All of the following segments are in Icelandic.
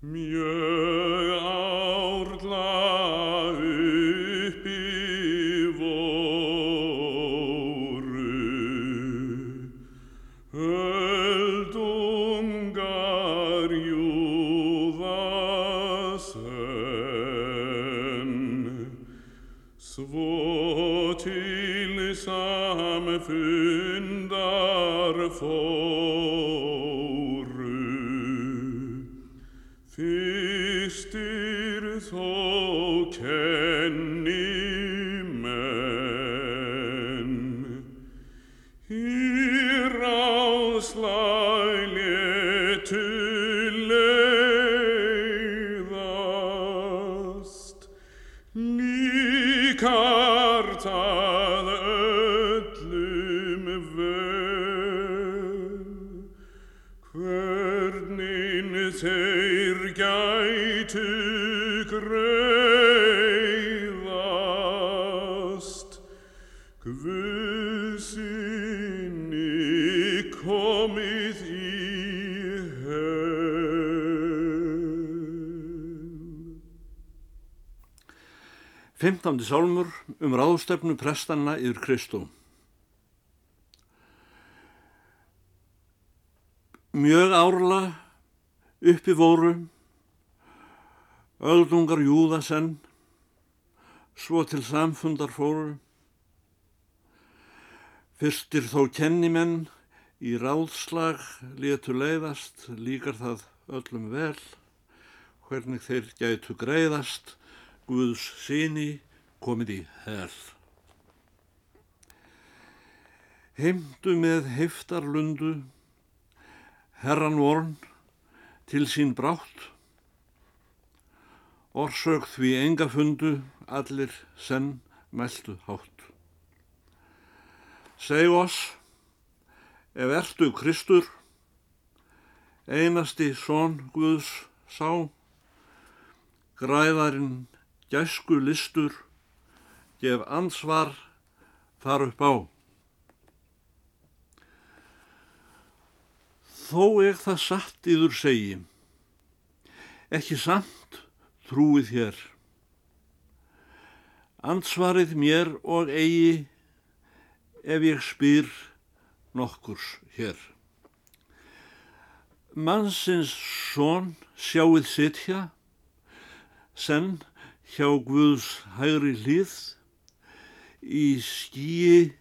Mieux aurt la upi El dungar juvasen Svo til for Hvernig þeir gætu greiðast, Guðsinni komið í hel. Fimmtándi sálmur um ráðstefnu prestanna yfir Kristó. Mjög árla uppi voru, öldungar júða senn, svo til samfundar fóru. Fyrstir þó kennimenn í ráðslag létu leiðast, líkar það öllum vel, hvernig þeir gætu greiðast, Guðs síni komið í hel. Heimdu með heiftarlundu, herran vorn til sín brátt, orsök því enga fundu allir senn mæltu hátt. Seg oss, ef ertu Kristur, einasti són Guðs sá, græðarinn gæsku listur, gef ansvar þar upp á. Þó ég það satt yður segi, ekki samt trúið hér. Ansvarið mér og eigi ef ég spyr nokkurs hér. Mannsins són sjáið sitja, senn hjá Guðs hægri hlýð, í skíi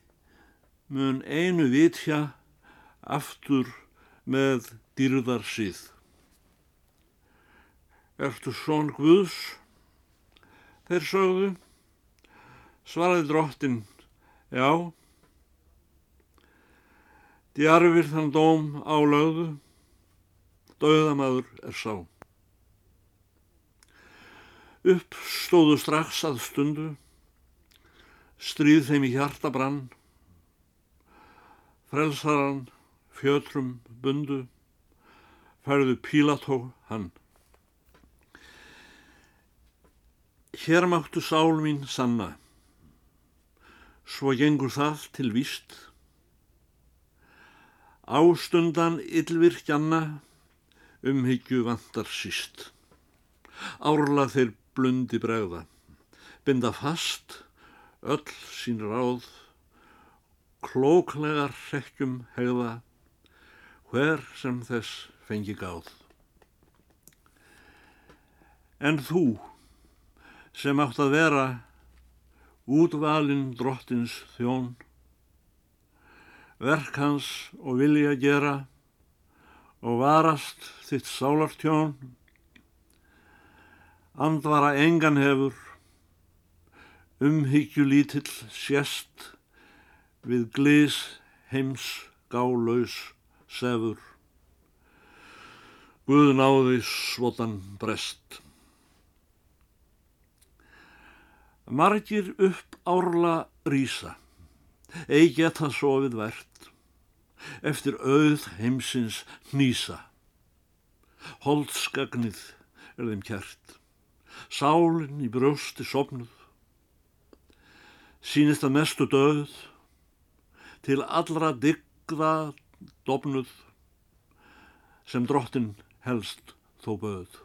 mun einu vitja aftur með dýrðar síð. Ertu són Guðs? Þeir sögðu, svaraði drottin, já. Djarfir þann dóm álögðu, dauðamaður er sá. Upp stóðu strax að stundu, stríð þeim í hjarta brann, frelsaran fjötrum bundu, færðu Pílató hann. Hér máttu sál mín sanna, svo gengur það til víst. Ástundan yllvirkjanna umhyggju vantar síst. Árla þeir blundi bregða, binda fast öll sín ráð, klóklegar hrekkjum hegða, hver sem þess fengi gáð. En þú, sem átt að vera útvalinn drottins þjón, verk hans og vilja gera og varast þitt sálartjón, andvara engan hefur, umhyggju lítill sérst við glís heims gálaus sefur. Guð náði svotan brest. Margir upp árla rísa, eigi geta sofið vært, eftir auð heimsins hnýsa. Holdskagnið er þeim kjært, sálinn í brjósti sopnuð, sínist að mestu döð, til allra digða dofnuð sem drottin helst þó böð.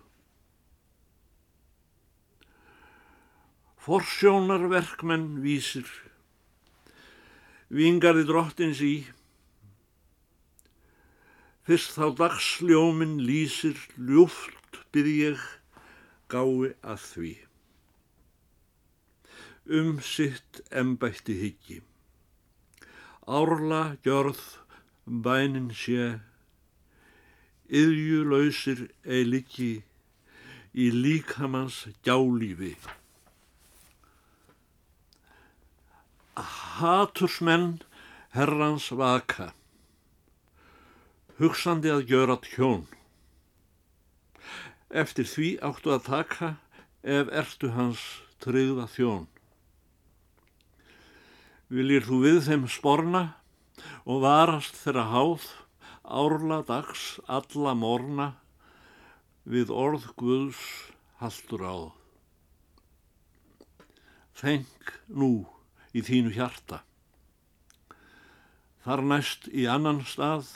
Forsjónarverkmenn vísir, vingarði drottins í, fyrst þá dagsljómin lýsir, ljúft byrj ég gái að því. Um sitt embætti higgi, árla gjörð, bænin sé, yðjulausir eiliki í líkamans gjálífi. Hatursmenn herrans vaka, hugsandi að gjöra tjón. Eftir því áttu að taka ef ertu hans tryggða þjón. Viljir þú við þeim sporna og varast þeirra háð, árla dags, alla morna, við orð Guðs haldur á. Þeng nú í þínu hjarta. Þar næst í annan stað,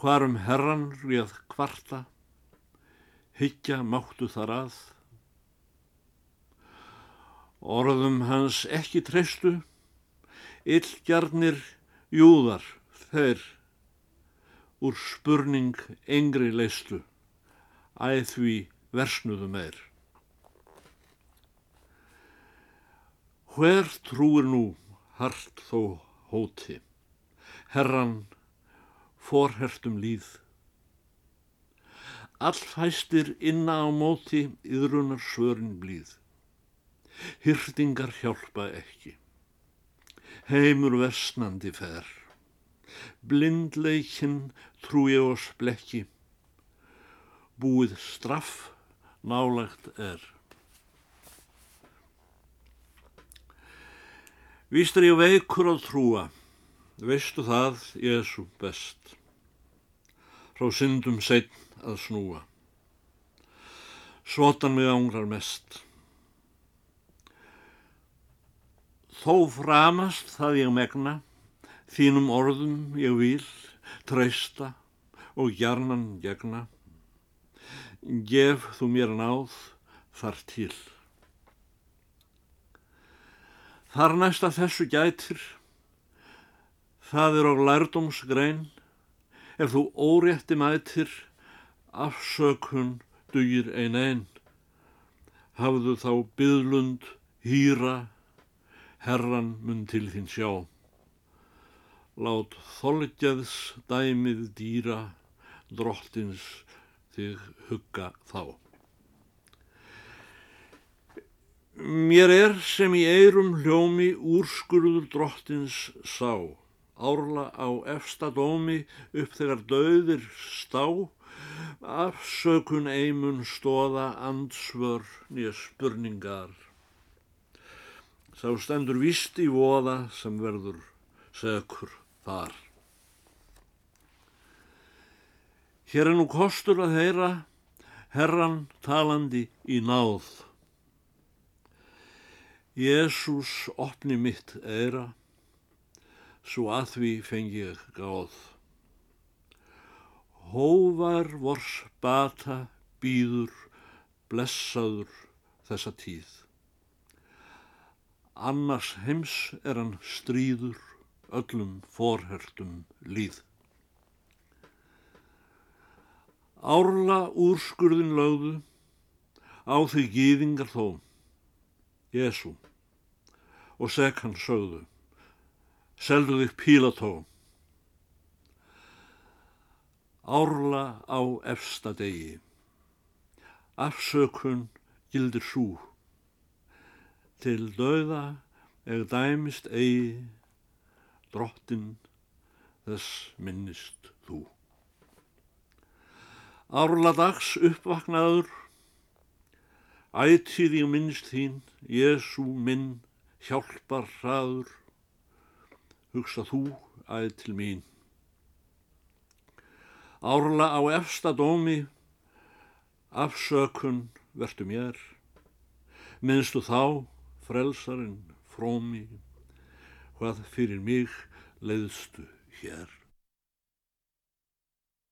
hvarum herran réð kvarta, hyggja máttu þar að. Orðum hans ekki treystu, illgjarnir júðar þeir úr spurning engri leistu, æð því versnuðu meir. Hver trúir nú hart þó hóti, herran forhertum líð. Allfæstir inna á móti yðrunar svörin blíð. Hyrtingar hjálpa ekki. Heimur versnandi fer. Blindleikin trúi oss blekki. Búið straff nálagt er. Víst er ég veikur á trúa, veistu það, Jésu best, frá syndum setn að snúa. Svotan mig ángrar mest. Þó framast það ég megna, þínum orðum ég vil, treysta og hjarnan gegna. Gef þú mér náð þar til. Þar næsta þessu gætir, það er á lærdómsgrein, ef þú órétti mætir, afsökun dugir ein einn. Hafðu þá byðlund, hýra, herran mun til þín sjá. Lát þolgeðs dæmið dýra, drottins þig hugga þá. Mér er sem í eirum hljómi úrskurður drottins sá, árla á efsta dómi upp þegar döðir stá, afsökun eimun stóða andsvör nýja spurningar. Sá stendur vist í voða sem verður sökur þar. Hér er nú kostur að heyra herran talandi í náð. Jésús opni mitt eira, svo að því fengi ég gáð. Hóvar vors bata býður, blessaður þessa tíð. Annars heims er hann stríður, öllum forhertum líð. Árla úrskurðin lögðu, á því gýðingar þó, Jésu og seg hann sögðu seldu þig Pílató. Árla á efsta degi. Afsökun gildir sú til döða eða dæmist eigi drottin þess minnist þú árla dags uppvaknaður Ætið ég minnst þín, Jésu minn, hjálpar hraður, hugsa þú æð til mín. Árla á efsta dómi, afsökun vertu mér, minnstu þá, frelsarinn, frómi, hvað fyrir mig leiðstu hér.